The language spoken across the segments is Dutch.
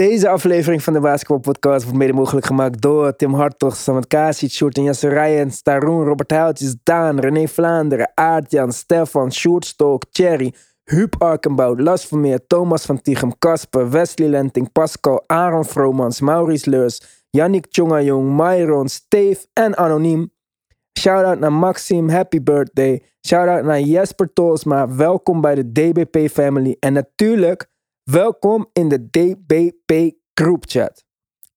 Deze aflevering van de Basketball Podcast wordt mede mogelijk gemaakt door Tim Hartog, Samet Kasic, Sjoerd en Rijens, Taroen, Robert Huiltjes, Daan, René Vlaanderen, Aartjan, Stefan, Sjoerd Stolk, Thierry, Huub Arkenbout, Las Vermeer, Thomas van Tichem, Kasper, Wesley Lenting, Pascal, Aaron Vromans, Maurice Leurs, Yannick Tjongajong, Myron, Steve en Anoniem. Shoutout naar Maxime, happy birthday. Shoutout naar Jesper Tolsma, welkom bij de DBP family. En natuurlijk, welkom in de DBP groepchat.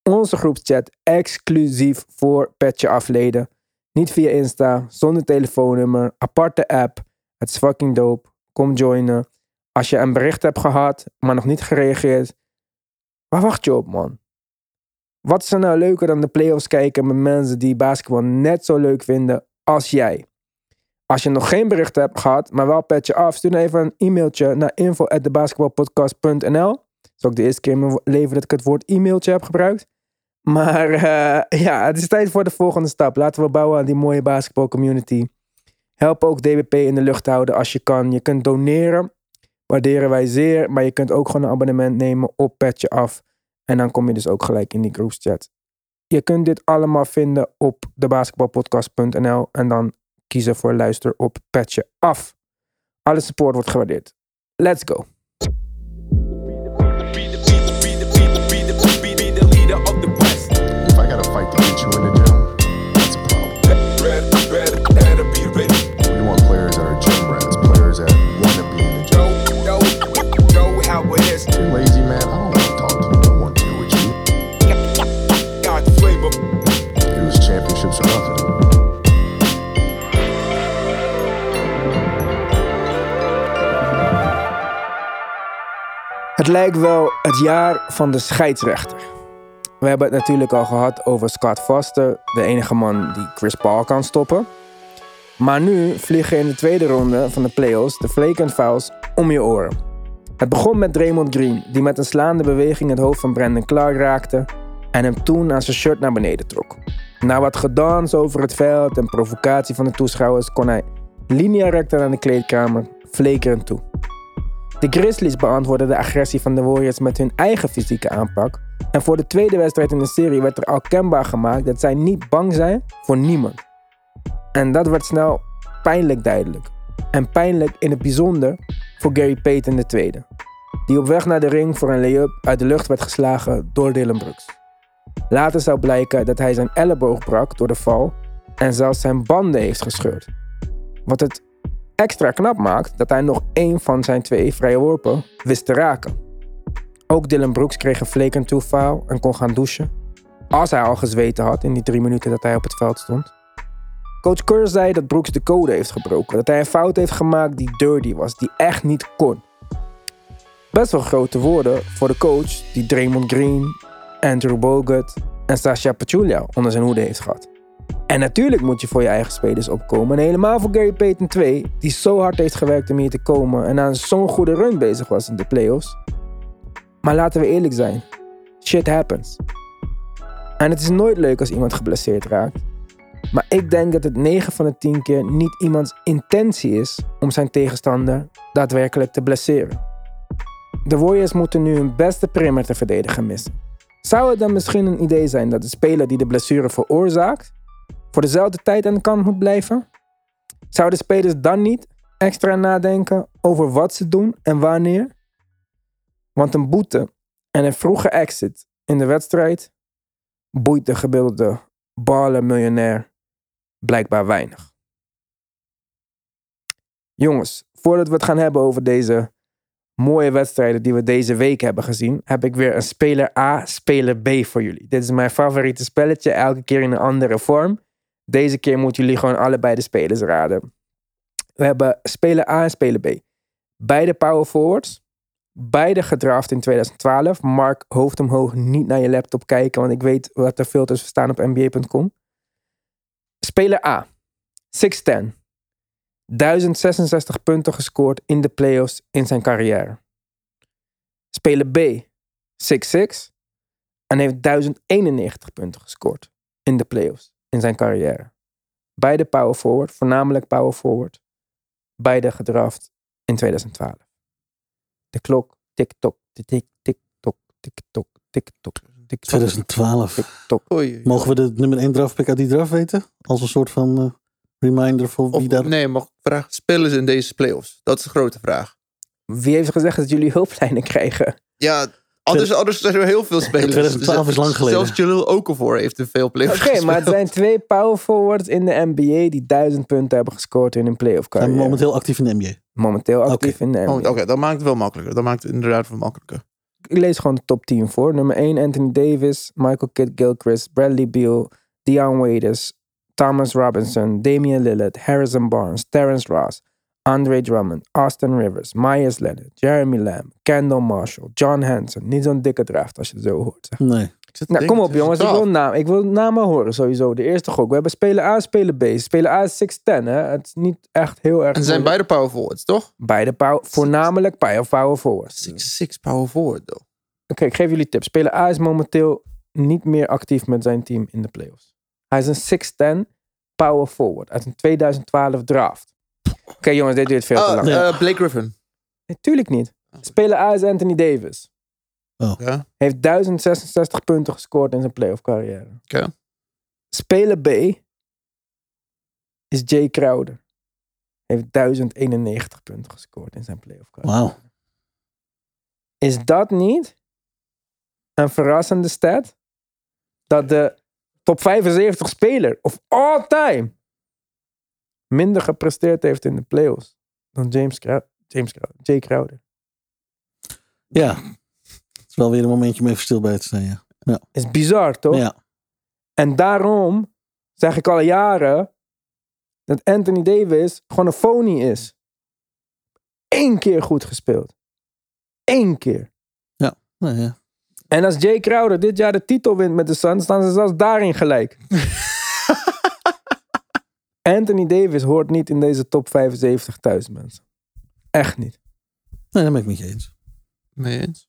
Onze groepchat exclusief voor Petje Afleden. Niet via Insta, zonder telefoonnummer, aparte app. Het is fucking dope. Kom joinen. Als je een bericht hebt gehad, maar nog niet gereageerd, waar wacht je op, man? Wat is er nou leuker dan de playoffs kijken met mensen die basketbal net zo leuk vinden als jij? Als je nog geen bericht hebt gehad, maar wel petje af, stuur dan even een e-mailtje naar info.debasketbalpodcast.nl. Dat is ook de eerste keer in mijn leven dat ik het woord e-mailtje heb gebruikt. Maar eh, ja, het is tijd voor de volgende stap. Laten we bouwen aan die mooie basketbalcommunity. Help ook DBP in de lucht houden als je kan. Je kunt doneren, waarderen wij zeer. Maar je kunt ook gewoon een abonnement nemen op Petje Af. En dan kom je dus ook gelijk in die groepschat. Je kunt dit allemaal vinden op debasketbalpodcast.nl en dan kiezen voor luister op Petje Af. Alle support wordt gewaardeerd. Let's go. Het lijkt wel het jaar van de scheidsrechter. We hebben het natuurlijk al gehad over Scott Foster, de enige man die Chris Paul kan stoppen. Maar nu vliegen in de tweede ronde van de playoffs de flagrant fouls om je oren. Het begon met Draymond Green, die met een slaande beweging het hoofd van Brandon Clark raakte en hem toen aan zijn shirt naar beneden trok. Na wat gedans over het veld en provocatie van de toeschouwers kon hij linea recta naar de kleedkamer, flakerend toe. De Grizzlies beantwoordden de agressie van de Warriors met hun eigen fysieke aanpak. En voor de tweede wedstrijd in de serie werd er al kenbaar gemaakt dat zij niet bang zijn voor niemand. En dat werd snel pijnlijk duidelijk. En pijnlijk in het bijzonder voor Gary Payton II, die op weg naar de ring voor een lay-up uit de lucht werd geslagen door Dylan Brooks. Later zou blijken dat hij zijn elleboog brak door de val en zelfs zijn banden heeft gescheurd. Wat het extra knap maakt dat hij nog één van zijn twee vrije worpen wist te raken. Ook Dylan Brooks kreeg een flake toe foul en kon gaan douchen. Als hij al gezweten had in die drie minuten dat hij op het veld stond. Coach Kerr zei dat Brooks de code heeft gebroken. Dat hij een fout heeft gemaakt die dirty was, die echt niet kon. Best wel grote woorden voor de coach die Draymond Green, Andrew Bogut en Sasha Pachulia onder zijn hoede heeft gehad. En natuurlijk moet je voor je eigen spelers opkomen. En helemaal voor Gary Payton 2, die zo hard heeft gewerkt om hier te komen en aan zo'n goede run bezig was in de playoffs. Maar laten we eerlijk zijn: shit happens. En het is nooit leuk als iemand geblesseerd raakt. Maar ik denk dat het 9 van de 10 keer niet iemands intentie is om zijn tegenstander daadwerkelijk te blesseren. De Warriors moeten nu hun beste perimeterverdediger missen. Zou het dan misschien een idee zijn dat de speler die de blessure veroorzaakt voor dezelfde tijd aan de kant moet blijven? Zouden spelers dan niet extra nadenken over wat ze doen en wanneer? Want een boete en een vroege exit in de wedstrijd boeit de gemiddelde baller miljonair blijkbaar weinig. Jongens, voordat we het gaan hebben over deze mooie wedstrijden die we deze week hebben gezien, heb ik weer een speler A, speler B voor jullie. Dit is mijn favoriete spelletje, elke keer in een andere vorm. Deze keer moeten jullie gewoon allebei de spelers raden. We hebben speler A en speler B. Beide power forwards. Beide gedraft in 2012. Mark, hoofd omhoog, niet naar je laptop kijken, want ik weet wat er filters staan op nba.com. Speler A. 6'10. 1066 punten gescoord in de playoffs in zijn carrière. Speler B. 6'6. En heeft 1091 punten gescoord in de playoffs in zijn carrière. Beide power forward, voornamelijk power forward. Beide gedraft in 2012. De klok tik-tok, tik-tik, tik-tok, tik-tok, TikTok. TikTok. 2012. TikTok. Mogen we de nummer 1 draftpick uit die draft weten? Als een soort van eh, reminder voor wie Of, daar... nee, mag ik vragen, spelen ze in deze playoffs? Dat is de grote vraag. Wie heeft gezegd dat jullie hulplijnen krijgen? Ja, anders, anders zijn er heel veel spelers. 2012 is lang geleden. Zelfs Jalil Okafor heeft in veel playoffs Oké, maar het zijn twee power forwards in de NBA die duizend punten hebben gescoord in een playoff zijn carrière. momenteel actief in de NBA. Momenteel actief in de NBA. Oh, Oké, dat maakt het wel makkelijker. Dat maakt het inderdaad wel makkelijker. Ik lees gewoon de top 10 voor. Nummer 1 Anthony Davis, Michael Kidd Gilchrist, Bradley Beal, Deion Waiters, Thomas Robinson, Damian Lillard, Harrison Barnes, Terrence Ross, Andre Drummond, Austin Rivers, Myers Leonard, Jeremy Lamb, Kendall Marshall, John Hanson. Niet zo'n dikke draft als je het zo hoort. zeg. Nee. Nou, kom op jongens, ik wil, naam, ik wil namen horen sowieso. De eerste gok. We hebben spelen A, spelen B. Spelen A is 6'10 hè. Het is niet echt heel erg En ze zijn beide power forwards, toch? Beide power, voornamelijk power, power forwards. 6-6 power forward, though. Oké, ik geef jullie tips. Speler A is momenteel niet meer actief met zijn team in de playoffs. Hij is een 6'10 power forward uit een 2012 draft. Oké jongens, dit duurt veel te Ah, lang. Eh, Blake Griffin. Natuurlijk niet. Speler A is Anthony Davis. Ja, Heeft 1066 punten gescoord in zijn playoff carrière. oké. Speler B is Jay Crowder. Heeft 1091 punten gescoord in zijn playoff carrière. Wauw. Is dat niet een verrassende stat? Dat de top 75 speler of all time minder gepresteerd heeft in de playoffs dan James, Crow James Crow Jay Crowder. Ja. Het is wel weer een momentje om even stil bij te staan, ja. Is bizar, toch? Ja. En daarom zeg ik al jaren dat Anthony Davis gewoon een phony is. Eén keer goed gespeeld. Eén keer. Nou ja. En als Jay Crowder dit jaar de titel wint met de Suns, staan ze zelfs daarin gelijk. Anthony Davis hoort niet in deze top 75 thuis, mensen. Echt niet. Nee, dat ben ik met je eens. Mee eens?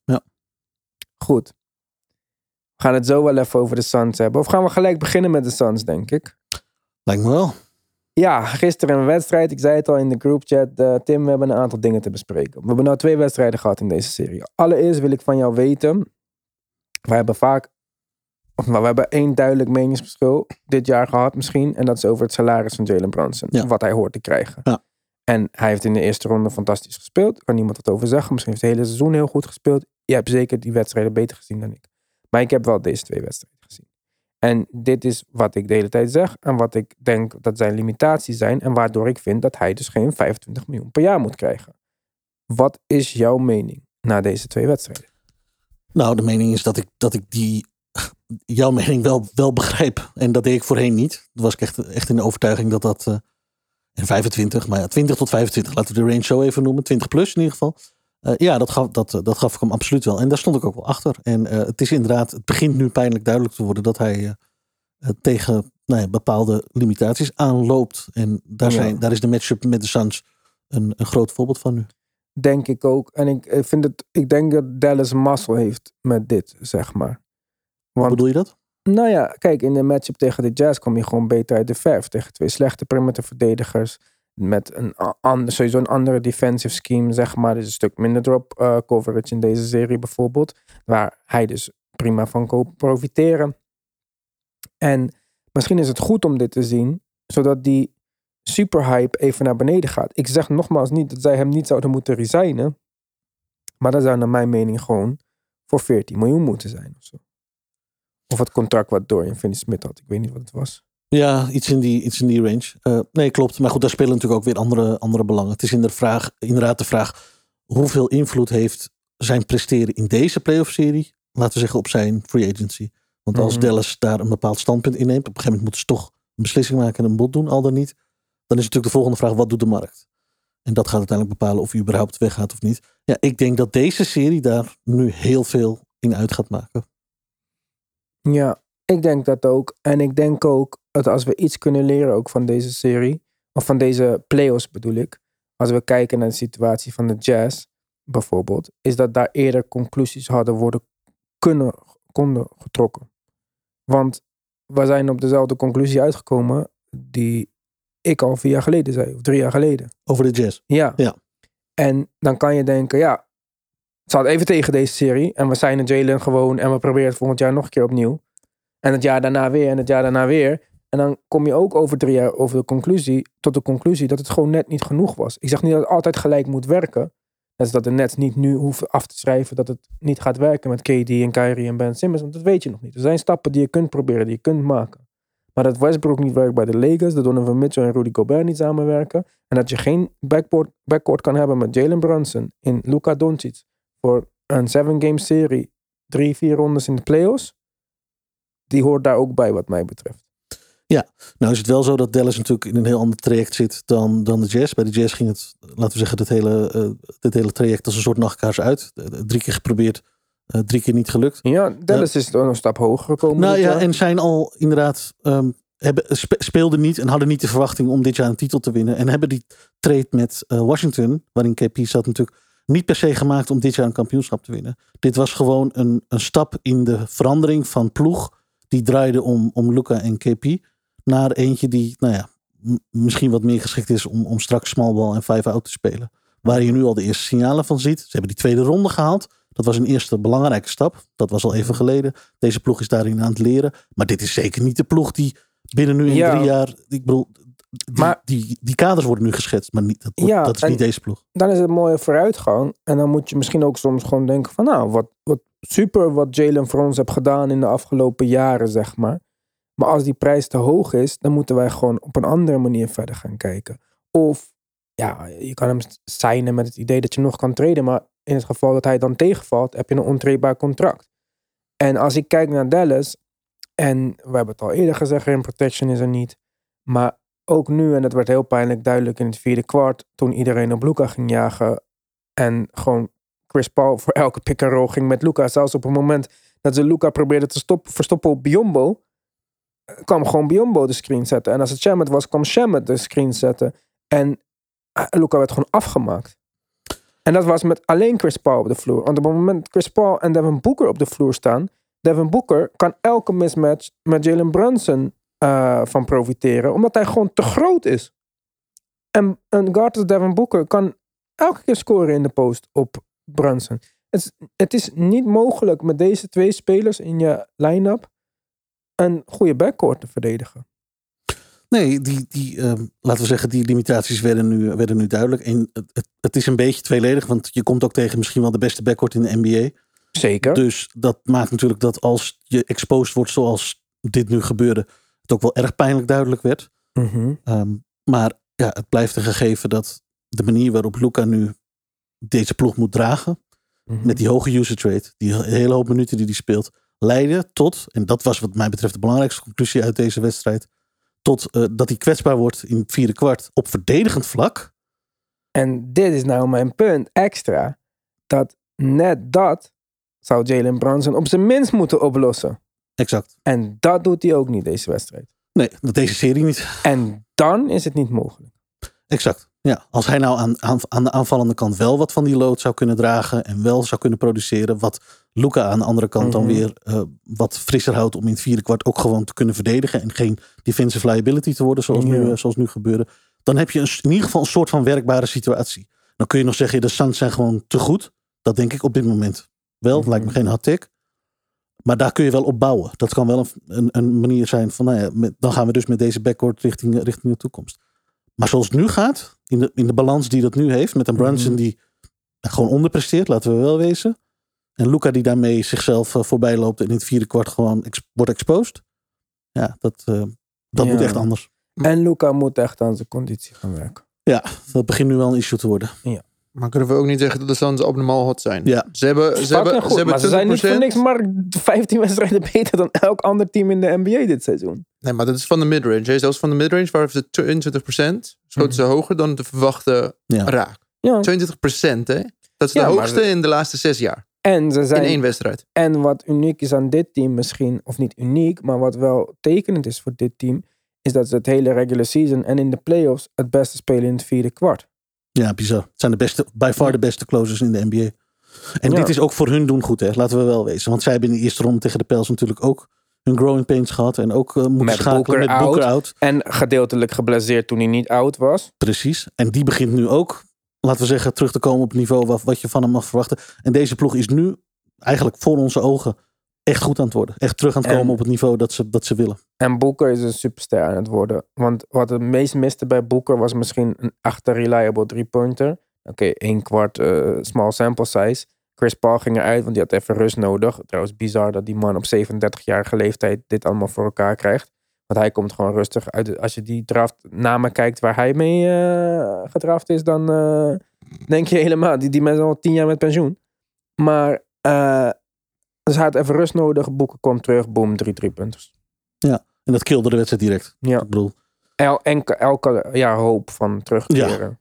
Goed. We gaan het zo wel even over de Suns hebben. Of gaan we gelijk beginnen met de Suns, denk ik? Lijkt me wel. Ja, gisteren een wedstrijd. Ik zei het al in de groupchat. eh, Tim, we hebben een aantal dingen te bespreken. We hebben nou twee wedstrijden gehad in deze serie. Allereerst wil ik van jou weten. We hebben vaak. Nou, we hebben één duidelijk meningsverschil dit jaar gehad, misschien. En dat is over het salaris van Jalen Brunson. Ja. Wat hij hoort te krijgen. Ja. En hij heeft in de eerste ronde fantastisch gespeeld. Kan niemand wat over zeggen. Misschien heeft hij het hele seizoen heel goed gespeeld. Je hebt zeker die wedstrijden beter gezien dan ik. Maar ik heb wel deze twee wedstrijden gezien. En dit is wat ik de hele tijd zeg. En wat ik denk dat zijn limitaties zijn. En waardoor ik vind dat hij dus geen 25 miljoen per jaar moet krijgen. Wat is jouw mening na deze twee wedstrijden? Nou, de mening is dat ik, dat ik die, jouw mening wel, wel begrijp. En dat deed ik voorheen niet. Toen was ik echt, echt in de overtuiging dat dat... eh en 25, maar ja, 20 tot 25. Laten we de range zo even noemen. 20 plus in ieder geval. Eh, ja, dat gaf, dat, dat gaf ik hem absoluut wel. En daar stond ik ook wel achter. En eh, het is inderdaad, het begint nu pijnlijk duidelijk te worden dat hij eh, eh, tegen nou ja, bepaalde limitaties aanloopt. En daar, Ja. zijn, daar is de matchup met de Suns een, een groot voorbeeld van nu. Denk ik ook. En ik, ik vind het. Ik denk dat Dallas mazzel heeft met dit, zeg maar. Hoe bedoel je dat? Nou ja, kijk, in de matchup tegen de Jazz kom je gewoon beter uit de verf. Tegen twee slechte perimeterverdedigers. Met een a- ander, sowieso een andere defensive scheme, zeg maar. Dus een stuk minder drop eh, coverage in deze serie bijvoorbeeld. Waar hij dus prima van kan profiteren. En misschien is het goed om dit te zien, zodat die superhype even naar beneden gaat. Ik zeg nogmaals niet dat zij hem niet zouden moeten resignen. Maar dat zou naar mijn mening gewoon voor 14 miljoen moeten zijn of zo. Of het contract wat Dorian Finney-Smith had. Ik weet niet wat het was. Ja, iets in die, iets in die range. Eh, nee, klopt. Maar goed, daar spelen natuurlijk ook weer andere, andere belangen. Het is in de vraag, inderdaad de vraag hoeveel invloed heeft zijn presteren in deze playoff-serie, laten we zeggen, op zijn free agency. Want als Mhm. Dallas daar een bepaald standpunt inneemt, op een gegeven moment moeten ze toch een beslissing maken en een bod doen, al dan niet. Dan is natuurlijk de volgende vraag, wat doet de markt? En dat gaat uiteindelijk bepalen of hij überhaupt weggaat of niet. Ja, ik denk dat deze serie daar nu heel veel in uit gaat maken. Ja, ik denk dat ook. En ik denk ook dat als we iets kunnen leren ook van deze serie, of van deze playoffs bedoel ik, als we kijken naar de situatie van de Jazz bijvoorbeeld, is dat daar eerder conclusies hadden worden kunnen, konden getrokken. Want we zijn op dezelfde conclusie uitgekomen die ik al vier jaar geleden zei, of drie jaar geleden. Over de Jazz. Ja. Ja. En dan kan je denken, ja, Hadden even tegen deze serie. En we zijn Jalen gewoon. En we proberen het volgend jaar nog een keer opnieuw. En het jaar daarna weer. En het jaar daarna weer. En dan kom je ook over drie jaar over de conclusie, tot de conclusie dat het gewoon net niet genoeg was. Ik zeg niet dat het altijd gelijk moet werken. Net als dat de Nets niet nu hoeven af te schrijven dat het niet gaat werken met KD en Kyrie en Ben Simmons. Want dat weet je nog niet. Er zijn stappen die je kunt proberen, die je kunt maken. Maar dat Westbrook niet werkt bij de Lakers, dat Donovan Mitchell en Rudy Gobert niet samenwerken. En dat je geen backboard, backcourt kan hebben met Jalen Brunson in Luka Doncic voor een seven-game serie, drie, vier rondes in de playoffs. Die hoort daar ook bij wat mij betreft. Nou is het wel zo dat Dallas natuurlijk in een heel ander traject zit dan, dan de Jazz. Bij de Jazz ging het, laten we zeggen, dit hele, eh dit hele traject als een soort nachtkaars uit. Eh, Drie keer geprobeerd, eh, drie keer niet gelukt. Ja, Dallas is nog een stap hoger gekomen. Nou ja, jaar. en zijn al inderdaad, ehm, hebben, spe- speelden niet en hadden niet de verwachting om dit jaar een titel te winnen. En hebben die trade met eh, Washington, waarin KP zat natuurlijk, niet per se gemaakt om dit jaar een kampioenschap te winnen. Dit was gewoon een, een stap in de verandering van ploeg die draaide om, om Luca en KP. Naar eentje die, nou ja, misschien wat meer geschikt is om, om straks small ball en five out te spelen. Waar je nu al de eerste signalen van ziet. Ze hebben die tweede ronde gehaald. Dat was een eerste belangrijke stap. Dat was al even geleden. Deze ploeg is daarin aan het leren. Maar dit is zeker niet de ploeg die binnen nu in Ja. drie jaar. Ik bedoel, die, Maar- die, die kaders worden nu geschetst. Maar niet, dat, wordt- Ja, dat is niet deze ploeg. dan is het mooie vooruitgang. En dan moet je misschien ook soms gewoon denken van nou, wat, wat super wat Jalen voor ons heeft gedaan in de afgelopen jaren, zeg maar. Maar als die prijs te hoog is, dan moeten wij gewoon op een andere manier verder gaan kijken. Of ja, je kan hem signen met het idee dat je nog kan treden. Maar in het geval dat hij dan tegenvalt, heb je een ontreedbaar contract. En als ik kijk naar Dallas, en we hebben het al eerder gezegd, rim protection is er niet. Maar ook nu, en dat werd heel pijnlijk duidelijk in het vierde kwart, toen iedereen op Luca ging jagen. En gewoon Chris Paul voor elke pick and roll ging met Luca. Zelfs op het moment dat ze Luca probeerden te stoppen, verstoppen op Biombo, kwam gewoon Biombo de screen zetten. En als het Shamet was, kwam Shamet de screen zetten. En eh, Luca werd gewoon afgemaakt. En dat was met alleen Chris Paul op de vloer. Want op het moment dat Chris Paul en Devin Booker op de vloer staan, Devin Booker kan elke mismatch met Jalen Brunson eh, van profiteren, omdat hij gewoon te groot is. En een guard als Devin Booker kan elke keer scoren in de post op Brunson. Het is, het is niet mogelijk met deze twee spelers in je line-up een goede backcourt te verdedigen. Nee, die, die, ehm, laten we zeggen, die limitaties werden nu, werden nu duidelijk. En het, het, het is een beetje tweeledig, want je komt ook tegen misschien wel de beste backcourt in de NBA. Zeker. Dus dat maakt natuurlijk dat als je exposed wordt zoals dit nu gebeurde, het ook wel erg pijnlijk duidelijk werd. Mhm. Ehm, maar ja, het blijft een gegeven dat de manier waarop Luca nu deze ploeg moet dragen, Mhm. met die hoge usage rate, die hele hoop minuten die hij speelt, leiden tot, en dat was wat mij betreft de belangrijkste conclusie uit deze wedstrijd, tot eh, dat hij kwetsbaar wordt in het vierde kwart op verdedigend vlak. En dit is nou mijn punt extra. Dat net dat zou Jalen Brunson op zijn minst moeten oplossen. Exact. En dat doet hij ook niet deze wedstrijd. Nee, dat deze serie niet. En dan is het niet mogelijk. Exact. Ja, als hij nou aan, aan, aan de aanvallende kant wel wat van die load zou kunnen dragen en wel zou kunnen produceren, wat Luca aan de andere kant dan Mhm. weer eh, wat frisser houdt om in het vierde kwart ook gewoon te kunnen verdedigen en geen defensive liability te worden zoals, nu, eh, zoals nu gebeurde, dan heb je een, in ieder geval een soort van werkbare situatie. Dan kun je nog zeggen, de Suns zijn gewoon te goed. Dat denk ik op dit moment wel. Mhm. Lijkt me geen hot take. Maar daar kun je wel op bouwen. Dat kan wel een, een, een manier zijn van, nou ja, met- dan gaan we dus met deze backcourt richting, richting de toekomst. Maar zoals het nu gaat, in de, in de balans die dat nu heeft, met een Brunson Mhm. die gewoon onderpresteert, laten we wel wezen. En Luca die daarmee zichzelf eh, voorbij loopt en in het vierde kwart gewoon ex- wordt exposed. Ja, dat, eh, dat Ja. moet echt anders. En Luca moet echt aan zijn conditie gaan werken. Ja, dat begint nu wel een issue te worden. Maar kunnen we ook niet zeggen dat de Suns abnormaal hot zijn? Ja. Ze hebben, ze hebben, goed, ze hebben maar ze zijn niet voor 20%. niks maar 15 wedstrijden beter dan elk ander team in de NBA dit seizoen. Nee, maar dat is van de midrange. Zelfs van de midrange waren ze 22%. Schoten ze hoger dan de verwachte Ja. raak. Ja. 20% hè? Dat is de Ja, maar- hoogste in de laatste zes jaar. En ze In zijn één wedstrijd. En wat uniek is aan dit team misschien, of niet uniek, maar wat wel tekenend is voor dit team, is dat ze het hele regular season en in de playoffs het beste spelen in het vierde kwart. Ja, bizar. Het zijn de beste, by far de beste closers in de NBA. En Ja. dit is ook voor hun doen goed, hè? laten we wel wezen. Want zij hebben in de eerste ronde tegen de Pels natuurlijk ook hun growing pains gehad. En ook eh, moeten Met schakelen Booker met Booker out. out. En gedeeltelijk geblesseerd toen hij niet oud was. Precies. En die begint nu ook laten we zeggen, terug te komen op het niveau wat, wat je van hem mag verwachten. En deze ploeg is nu eigenlijk voor onze ogen echt goed aan het worden. Echt terug aan het En- komen op het niveau dat ze, dat ze willen. En Booker is een superster aan het worden. Want wat het meest miste bij Booker was misschien een achter reliable drie-pointer. Oké, één kwart eh, small sample size. Chris Paul ging eruit, want die had even rust nodig. Trouwens, bizar dat die man op 37-jarige leeftijd dit allemaal voor elkaar krijgt. Want hij komt gewoon rustig uit. de- Als je die draft namen kijkt waar hij mee eh, gedraft is, dan eh, denk je helemaal, die, die mensen al tien jaar met pensioen. Maar uh, dus hij had even rust nodig. Boeken komt terug, boom, drie drie-punters. En dat kilde de wedstrijd direct. Ja. Ik bedoel, El, enke, elke ja, hoop van terugkeren.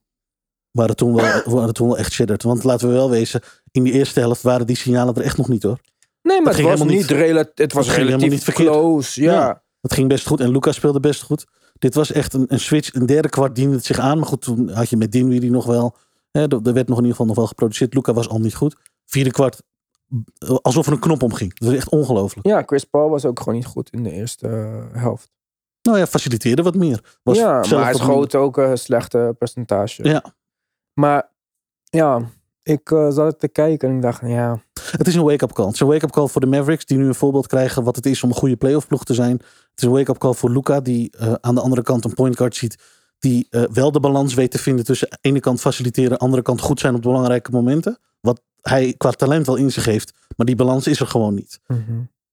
waren toen wel, waren toen wel echt shattered. Want laten we wel wezen, in die eerste helft waren die signalen er echt nog niet hoor. Nee, maar Het was helemaal niet, rela- het was helemaal relatief niet verkeerd. close. Ja. Ja. Het ging best goed en Lucas speelde best goed. Dit was echt een, een switch. Een derde kwart diende het zich aan. Maar goed, toen had je met Dinwiddie nog wel. Hè, er er werd nog in ieder geval nog wel geproduceerd. Luca was al niet goed. Vierde kwart, alsof er een knop omging. Dat was echt ongelooflijk. ja, Chris Paul was ook gewoon niet goed in de eerste eh, helft. Nou ja, faciliteerde wat meer. Was ja, maar hij schoot ook een slechte percentage. Ja, Maar ja, ik eh, zat te kijken en ik dacht, ja, het is een wake-up call. Het is een wake-up call voor de Mavericks. Die nu een voorbeeld krijgen wat het is om een goede playoff ploeg te zijn. Het is een wake-up call voor Luca. Die eh, aan de andere kant een point guard ziet. Die eh, wel de balans weet te vinden tussen aan de ene kant faciliteren. andere kant goed zijn op de belangrijke momenten. Wat hij qua talent wel in zich heeft. Maar die balans is er gewoon niet.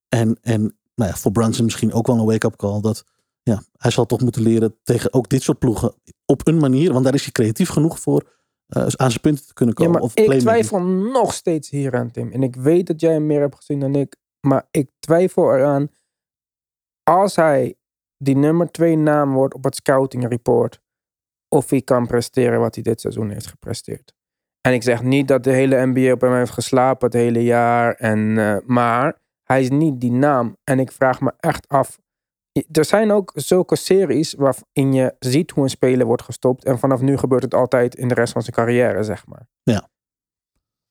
En, en nou ja, voor Brunson misschien ook wel een wake-up call. Dat ja, hij zal toch moeten leren tegen ook dit soort ploegen. Op een manier, want daar is hij creatief genoeg voor. eh, aan zijn punten te kunnen ja komen. maar of ik twijfel nog steeds hier aan, Tim. En ik weet dat jij hem meer hebt gezien dan ik. Maar ik twijfel eraan, als hij die nummer twee naam wordt op het scouting report, of hij kan presteren wat hij dit seizoen heeft gepresteerd. En ik zeg niet dat de hele NBA op hem heeft geslapen het hele jaar. En, eh, maar hij is niet die naam. En ik vraag me echt af. Er zijn ook zulke series waarin je ziet hoe een speler wordt gestopt. En vanaf nu gebeurt het altijd in de rest van zijn carrière, zeg maar. Ja.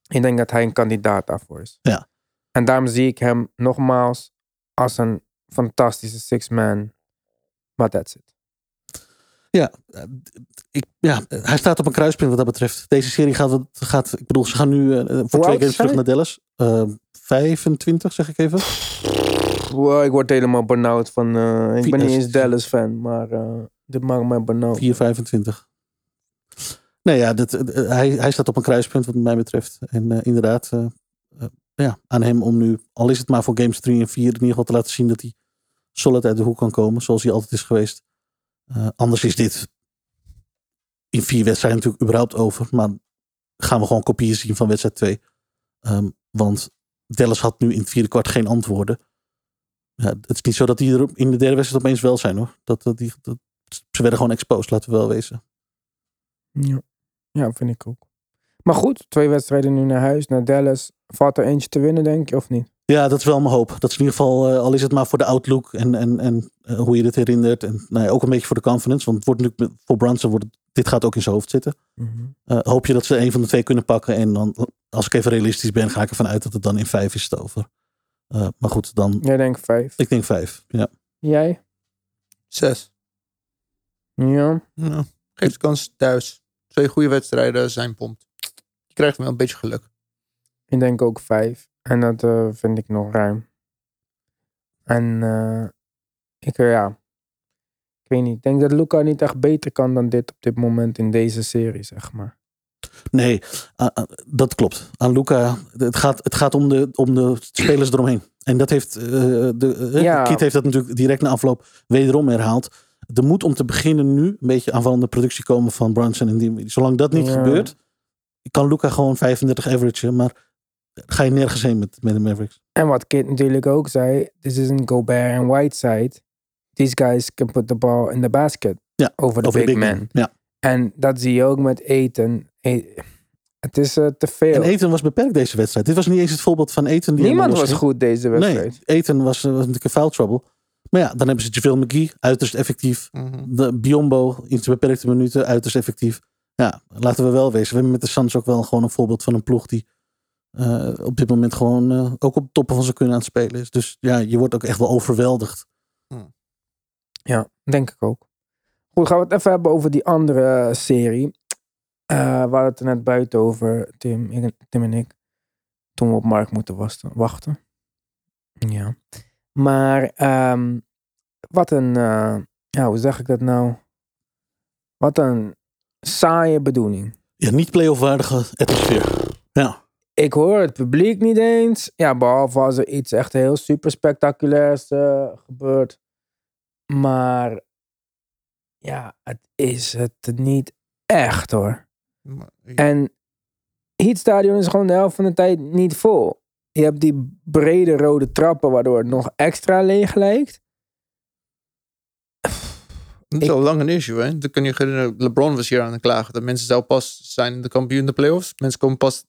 Ik denk dat hij een kandidaat daarvoor is. Ja. En daarom zie ik hem nogmaals als een fantastische six-man. Maar that's it. Ja, eh, ik, ja, hij staat op een kruispunt wat dat betreft. Deze serie gaat, gaat ik bedoel, ze gaan nu eh, voor twee games terug naar Dallas. Eh 25, zeg ik even. Wow, ik word helemaal benauwd van... eh, ik ben niet eens Dallas fan, maar eh, dit maakt mij benauwd. 4, 25. Nee, ja, dit, eh, hij, hij staat op een kruispunt wat mij betreft. En inderdaad, ja, aan hem om nu, al is het maar voor games 3 en 4, in ieder geval te laten zien dat hij solid uit de hoek kan komen, zoals hij altijd is geweest. Eh, anders is dit in vier wedstrijden natuurlijk überhaupt over. Maar gaan we gewoon kopieën zien van wedstrijd 2. Ehm, want Dallas had nu in het vierde kwart geen antwoorden. Het is niet zo dat die er in de derde wedstrijd opeens wel zijn hoor. Dat, dat, die, dat, ze werden gewoon exposed, laten we wel wezen. Ja. ja, vind ik ook. Maar goed, twee wedstrijden nu naar huis, naar Dallas. Valt er eentje te winnen, denk je, of niet? Ja, dat is wel mijn hoop. Dat is in ieder geval, eh, al is het maar voor de outlook en, en, en eh, hoe je dit herinnert. En nou ja, ook een beetje voor de confidence. Want het wordt natuurlijk met- voor Brunson, wordt het- dit gaat ook in zijn hoofd zitten. Eh, hoop je dat ze een van de twee kunnen pakken. En dan, als ik even realistisch ben, ga ik ervan uit dat het dan in vijf is het over. Eh, maar goed, dan, Jij denkt vijf. ik denk vijf. Ja. Jij? Zes. Ja. Ja. Geef de kans thuis. Twee goede wedstrijden zijn pompt. Je krijgt wel een beetje geluk. Ik denk ook vijf. En dat eh, vind ik nog ruim. En eh, ik, eh, ja. Ik weet niet. Ik denk dat Luca niet echt beter kan dan dit op dit moment in deze serie, zeg maar. Nee, dat klopt. Aan Luca, het gaat, het gaat om, de, om de spelers eromheen. En dat heeft, de, Ja. Kit heeft dat natuurlijk direct na afloop wederom herhaald. Er moet om te beginnen nu een beetje aanvallende productie komen van Brunson en Dinwiddie. Zolang dat niet Ja. gebeurt, kan Luca gewoon 35 averagen. Maar ga je nergens heen met, met de Mavericks. En wat Kit natuurlijk ook zei. This isn't Gobert en Whiteside. These guys can put the ball in the basket. Ja, Over de Over big, de man. Ja. En dat zie je ook met Eten. Het is eh, te veel. En Eten was beperkt deze wedstrijd. Dit was niet eens het voorbeeld van Eten. Die Niemand was goed deze wedstrijd. Nee, Eten was, was natuurlijk een foul trouble. Maar ja, dan hebben ze JaVale McGee, uiterst effectief. De Biombo in zijn beperkte minuten, uiterst effectief. Ja, laten we wel wezen. We hebben met de Suns ook wel gewoon een voorbeeld van een ploeg die eh, op dit moment gewoon eh, ook op toppen van zijn kunnen aan het spelen is. Dus ja, je wordt ook echt wel overweldigd. Ja, denk ik ook. Goed, gaan we het even hebben over die andere serie. Eh, we hadden het er net buiten over, Tim, ik- Tim en ik. Toen we op Mark moeten wachten. wachten. Ja. Maar ehm, wat een, eh, ja, hoe zeg ik dat nou? Wat een saaie bedoeling. Ja, niet play-off waardige atmosfeer. Ja. Ik hoor het publiek niet eens. Ja, behalve als er iets echt heel super spectaculairs eh, gebeurt. Maar ja, het is het niet echt hoor. Maar En Heat Stadion is gewoon de helft van de tijd niet vol. Je hebt die brede rode trappen waardoor het nog extra leeg lijkt. Dat is Ik- al lang een issue, hè? Dan kun je herinneren, LeBron was hier aan het klagen. Dat mensen zou pas zijn de kampioen in de playoffs. Mensen komen pas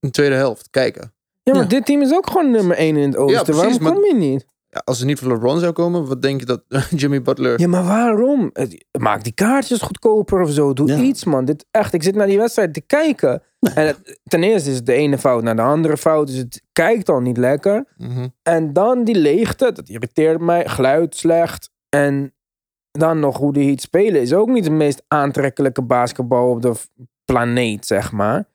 in de tweede helft kijken. Ja, maar Ja. dit team is ook gewoon nummer 1 in het oosten. precies, Waarom maar- kom je niet? Ja, als er niet voor LeBron zou komen, wat denk je dat Jimmy Butler... Ja, maar waarom? Het- Maak die kaartjes goedkoper of zo. Doe Ja. iets, man. Dit, echt, ik zit naar die wedstrijd te kijken. En het- ten eerste is het de ene fout naar de andere fout. Dus het kijkt al niet lekker. Mhm. En dan die leegte. Dat irriteert mij. Geluid slecht. En dan nog hoe die Heat spelen. Is ook niet de meest aantrekkelijke basketbal op de v- planeet, zeg maar.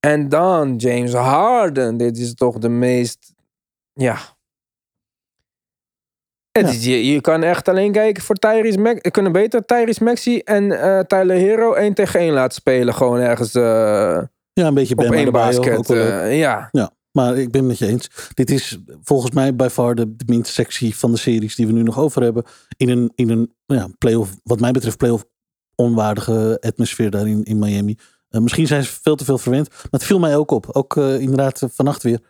En dan James Harden. Dit is toch de meest... Ja... Het is, je, je kan echt alleen kijken voor Tyrese Max. We kunnen beter Tyrese Maxi en eh, Tyler Hero 1 tegen 1 laten spelen. Gewoon ergens eh, ja, een beetje op één basket. eh, ja. Ja, maar ik ben het met je eens. Dit is volgens mij bij far de, de minst sexy van de series die we nu nog over hebben. In een, in een ja, playoff, wat mij betreft, playoff onwaardige atmosfeer daar in, in Miami. Eh, misschien zijn ze veel te veel verwend. Maar het viel mij ook op. Ook eh, inderdaad eh, vannacht weer.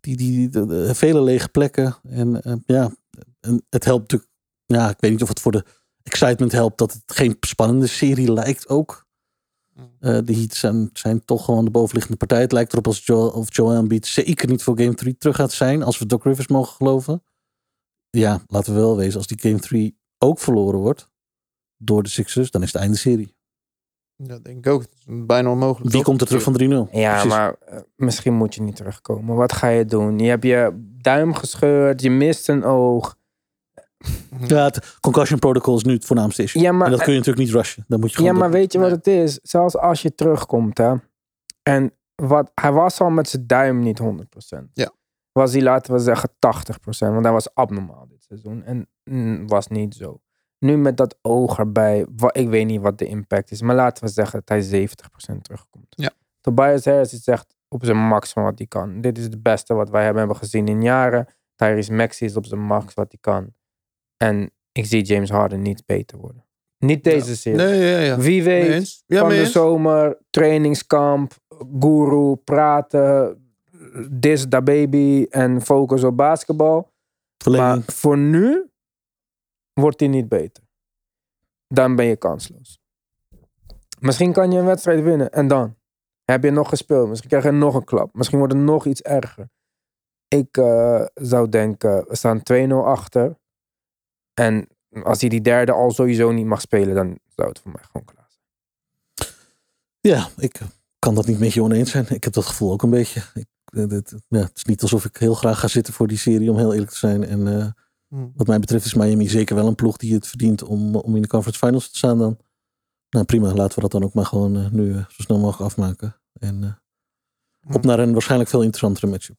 Die, die, de, de vele lege plekken. En ja, en het helpt natuurlijk. Ja, ik weet niet of het voor de excitement helpt dat het geen spannende serie lijkt ook. Eh, de Heat zijn, zijn toch gewoon de bovenliggende partij. Het lijkt erop als Joel, of Joel Embiid zeker niet voor Game 3 terug gaat zijn. Als we Doc Rivers mogen geloven. Ja, laten we wel wezen. Als die Game 3 ook verloren wordt door de Sixers, dan is het einde serie. Ja, denk ik ook. Bijna onmogelijk. Wie komt er terug van 3-0? Ja, Precies. maar eh, misschien moet je niet terugkomen. Wat ga je doen? Je hebt je duim gescheurd, je mist een oog. Ja, het concussion protocol is nu het voornaamste issue. Ja, maar, en dat kun je natuurlijk niet rushen. Dan moet je ja, maar door. weet je wat het is? Zelfs als je terugkomt, hè. En wat, hij was al met zijn duim niet 100%. Ja. Was hij, laten we zeggen, 80%. Want hij was abnormaal dit seizoen. En mm, was niet zo. Nu met dat oog erbij. ik weet niet wat de impact is. Maar laten we zeggen dat hij 70% terugkomt. Ja. Tobias Harris is echt op zijn max van wat hij kan. Dit is het beste wat wij hebben hebben gezien in jaren. Tyrese Maxey is op zijn max wat hij kan. En ik zie James Harden niet beter worden. Niet deze serie. Nee, ja, ja. Wie weet. Ja, van de zomer, trainingskamp, guru, praten, dis da baby en focus op basketbal. Maar voor nu wordt hij niet beter. Dan ben je kansloos. Misschien kan je een wedstrijd winnen en dan heb je nog gespeeld. Misschien krijg je nog een klap. Misschien wordt het nog iets erger. Ik eh, zou denken, we staan 2-0 achter. En als hij die derde al sowieso niet mag spelen, dan zou het voor mij gewoon klaar zijn. Ja, ik kan dat niet met je oneens zijn. Ik heb dat gevoel ook een beetje. Ik, eh, ja, het is niet alsof ik heel graag ga zitten voor die serie, om heel eerlijk te zijn. En eh. Wat mij betreft is Miami zeker wel een ploeg die het verdient om, om in de conference finals te staan dan. Nou prima, laten we dat dan ook maar gewoon eh, nu eh, zo snel mogelijk afmaken. En eh, op Hm. naar een waarschijnlijk veel interessantere matchup.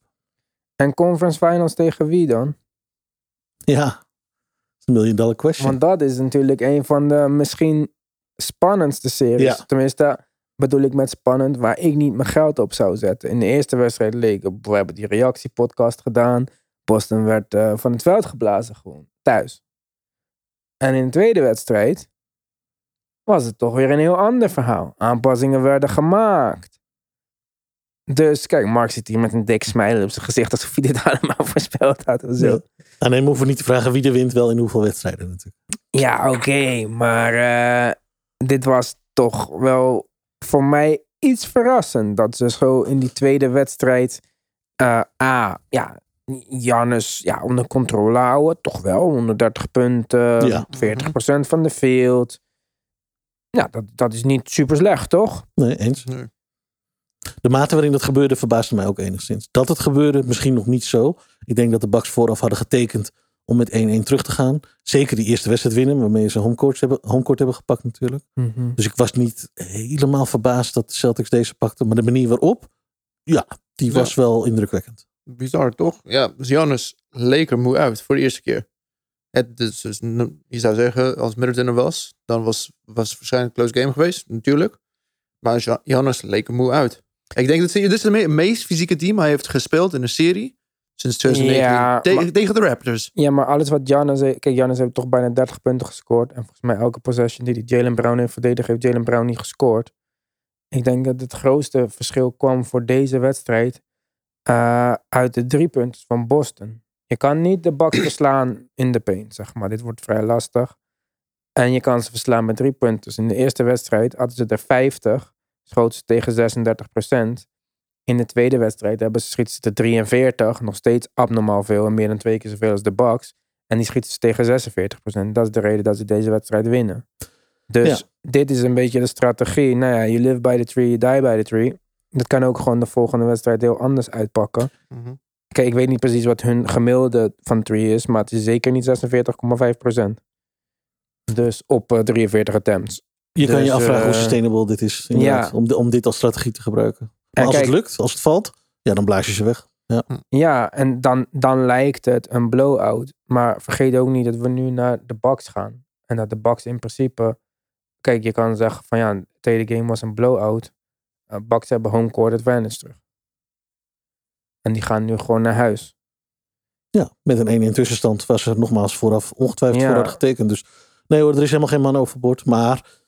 En conference finals tegen wie dan? Ja, dat is een million dollar question. Want dat is natuurlijk een van de misschien spannendste series. Ja. Tenminste, bedoel ik met spannend, waar ik niet mijn geld op zou zetten. In de eerste wedstrijd leek, we hebben die reactiepodcast gedaan. Boston werd eh, van het veld geblazen gewoon, thuis. En in de tweede wedstrijd was het toch weer een heel ander verhaal. Aanpassingen werden gemaakt. Dus kijk, Mark zit hier met een dik smile op zijn gezicht alsof hij dit allemaal voorspeld had of zo. Ja. Hoeven we niet te vragen wie er wint wel in hoeveel wedstrijden natuurlijk. Ja, oké, maar eh, dit was toch wel voor mij iets verrassend. Dat ze zo in die tweede wedstrijd. eh A, ja, Jannes ja, onder controle houden. Toch wel, 130 punten, Ja. 40% van de field. Ja, dat, dat is niet super slecht, toch? Nee, eens. Nee. De mate waarin dat gebeurde verbaasde mij ook enigszins. Dat het gebeurde, misschien nog niet zo. Ik denk dat de Bucks vooraf hadden getekend om met 1-1 terug te gaan. Zeker die eerste wedstrijd winnen, waarmee ze homecourt hebben, homecourt hebben gepakt natuurlijk. Mhm. Dus ik was niet helemaal verbaasd dat de Celtics deze pakten. Maar de manier waarop, ja, die Ja. was wel indrukwekkend. Bizar, toch? Ja, dus Giannis leek er moe uit voor de eerste keer. Het, dus, dus, je zou zeggen, als Middleton er was, dan was, was het waarschijnlijk een close game geweest, natuurlijk. Maar Ja- Giannis leek er moe uit. Ik denk dat dit is het me- meest fysieke team hij heeft gespeeld in een serie sinds 2019 Ja, tegen, maar- tegen de Raptors. Ja, maar alles wat Giannis... heeft- Kijk, Giannis heeft toch bijna 30 punten gescoord. En volgens mij elke possession die die Jalen Brown heeft verdedigd, heeft Jalen Brown niet gescoord. Ik denk dat het grootste verschil kwam voor deze wedstrijd eh, uit de drie punten van Boston. Je kan niet de Bucks verslaan in de paint, zeg maar. Dit wordt vrij lastig. En je kan ze verslaan met drie punten. Dus in de eerste wedstrijd hadden ze er 50. Schoten ze tegen 36% In de tweede wedstrijd hebben ze, schieten ze te 43. Nog steeds abnormaal veel. En meer dan twee keer zoveel als de Bucks. En die schieten ze tegen 46% Dat is de reden dat ze deze wedstrijd winnen. Dus dit is een beetje de strategie. Nou ja, you live by the tree, you die by the tree. Dat kan ook gewoon de volgende wedstrijd heel anders uitpakken. Mhm. Kijk, ik weet niet precies wat hun gemiddelde van 3 is, maar het is zeker niet 46,5%. Dus op eh, 43 attempts. Je kan Dus, je afvragen hoe eh, sustainable dit is. ja. om, om dit als strategie te gebruiken. Maar En als kijk- het lukt, als het valt, ja, dan blaas je ze weg. Ja, en dan, dan lijkt het een blowout. Maar vergeet ook niet dat we nu naar de Bucks gaan. En dat de Bucks in principe... Kijk, je kan zeggen van ja, de tweede game was een blowout. Uh, Bucks hebben home court advantage terug. En die gaan nu gewoon naar huis. Ja, met een 1-1 tussenstand waar ze nogmaals vooraf ongetwijfeld Ja. voor hadden getekend. Dus nee hoor, er is helemaal geen man overboord. Maar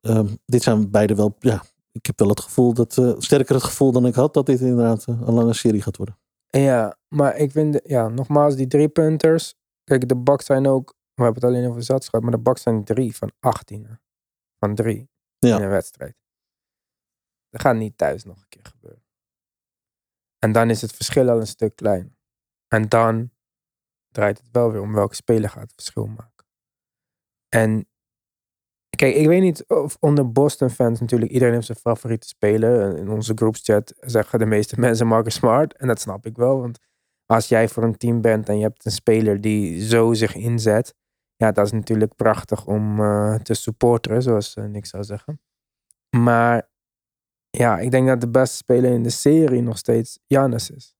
ehm, dit zijn beide wel, ja, ik heb wel het gevoel dat, eh, sterker het gevoel dan ik had, dat dit inderdaad eh, een lange serie gaat worden. Ja, maar ik vind, ja, nogmaals, die drie punters. Kijk, de Bucks zijn ook, we hebben het alleen over zat gehad, maar de Bucks zijn drie van 18. hè. Van drie Ja. in een wedstrijd. Dat gaat niet thuis nog een keer gebeuren. En dan is het verschil al een stuk kleiner. En dan draait het wel weer om welke speler gaat het verschil maken. En kijk, ik weet niet of onder Boston fans natuurlijk, iedereen heeft zijn favoriete speler. In onze groepschat zeggen de meeste mensen Marcus Smart. En dat snap ik wel, want als jij voor een team bent en je hebt een speler die zo zich inzet, ja, dat is natuurlijk prachtig om eh, te supporteren, zoals eh, Nick zou zeggen. Maar ja, ik denk dat de beste speler in de serie nog steeds Giannis is.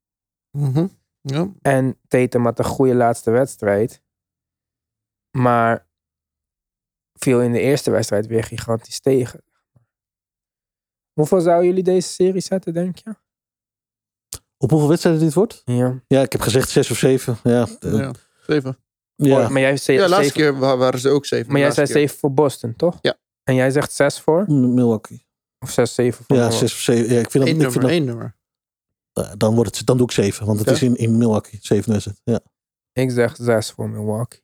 Mhm. Ja. En Tatum had een goede laatste wedstrijd. Maar viel in de eerste wedstrijd weer gigantisch tegen. Hoeveel zouden jullie deze serie zetten, denk je? Op hoeveel wedstrijden dit wordt? Ja. Ja, ik heb gezegd zes of zeven. Ja, eh, ja. Zeven. ja. Oh, maar jij, zei, Ja, laatste zeven, keer wa- waren ze ook zeven. maar jij zei keer. 7 voor Boston, toch? Ja. En jij zegt 6 voor? Milwaukee. Of 6, 7 voor Ja, Milwaukee? zes of zeven. Ja, ik vind dat, Eén ik vind nummer, dat één nummer. eh, dan, wordt het, dan doe ik zeven, want het is in, in Milwaukee. Zeven wedstrijd. Ja. Ik zeg 6 voor Milwaukee.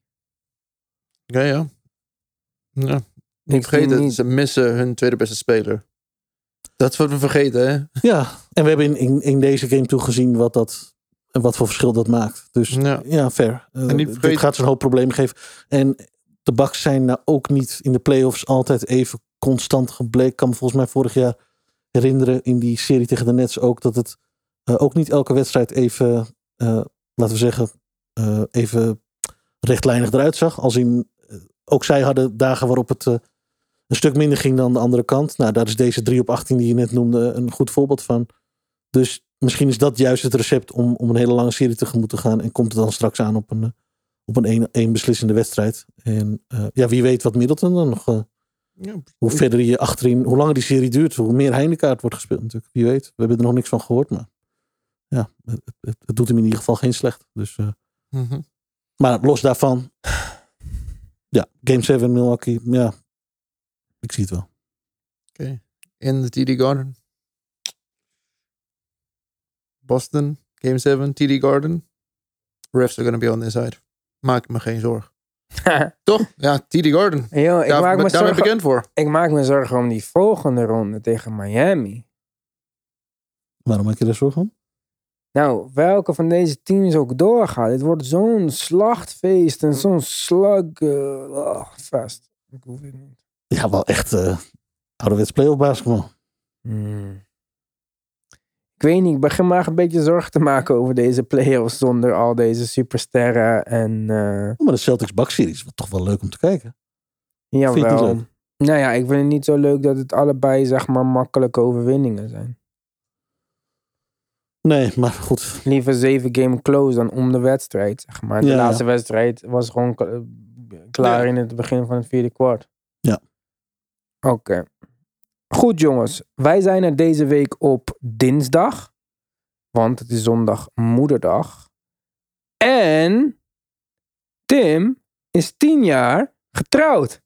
Ja, ja. ja. Ik Niet vergeten, zie niet- ze missen hun tweede beste speler. Dat is wat we vergeten, hè? ja, en we hebben in, in, in deze game toe gezien wat, dat, wat voor verschil dat maakt. Dus Ja. ja, fair. Eh, En niet dit vergeten- gaat ze een hoop problemen geven. En de Bucks zijn nou ook niet in de playoffs altijd even constant gebleken. Ik kan me volgens mij vorig jaar herinneren in die serie tegen de Nets ook dat het eh, ook niet elke wedstrijd even, eh, laten we zeggen, eh, even rechtlijnig eruit zag. Als in, ook zij hadden dagen waarop het een stuk minder ging dan de andere kant. Nou, daar is deze 3 op 18 die je net noemde een goed voorbeeld van. Dus misschien is dat juist het recept om, om een hele lange serie tegemoet te gaan. En komt het dan straks aan op een, op een één, beslissende wedstrijd. En ja, wie weet wat Middleton dan nog. Ja. hoe verder je achterin, hoe langer die serie duurt, hoe meer Heinekaart wordt gespeeld natuurlijk. Wie weet. We hebben er nog niks van gehoord, maar ja, het, het, het doet hem in ieder geval geen slecht. Dus, eh, Mhm. maar los daarvan, ja, Game 7 Milwaukee, ja, ik zie het wel. In de TD Garden. Boston, Game 7, TD Garden. Refs are gonna be on this side. Maak me geen zorgen. Toch? Ja, TD Garden. Yo, ik, Daar, maak me daar ben ik zorgen, bekend voor. ik maak me zorgen om die volgende ronde tegen Miami. Waarom maak je daar zorgen om? Nou, welke van deze teams ook doorgaat. Het wordt zo'n slachtfeest en zo'n slug eh, oh, fest. Ik hoef het niet. Ja, wel echt eh ouderwets playoff basketbal. Hmm. Ik weet niet, ik begin me eigenlijk een beetje zorgen te maken over deze playoffs zonder al deze supersterren. En eh Oh, maar de Celtics Bucks series was toch wel leuk om te kijken. jawel. Nou ja, ik vind het niet zo leuk dat het allebei zeg maar makkelijke overwinningen zijn. Nee, maar goed. Liever zeven game close dan om de wedstrijd, zeg maar. De Ja, laatste wedstrijd was gewoon klaar Ja. in het begin van het vierde kwart. Ja. Oké. Goed jongens, wij zijn er deze week op dinsdag. Want het is zondag moederdag. En Tim is tien jaar getrouwd.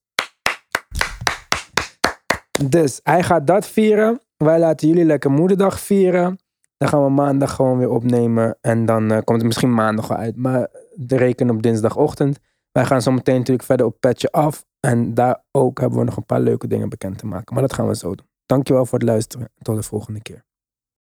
Dus hij gaat dat vieren. Wij laten jullie lekker moederdag vieren. Dan gaan we maandag gewoon weer opnemen. En dan eh, komt het misschien maandag wel uit. Maar reken op dinsdagochtend. Wij gaan zo meteen natuurlijk verder op Petje af. En daar ook hebben we nog een paar leuke dingen bekend te maken. Maar dat gaan we zo doen. Dankjewel voor het luisteren. Tot de volgende keer.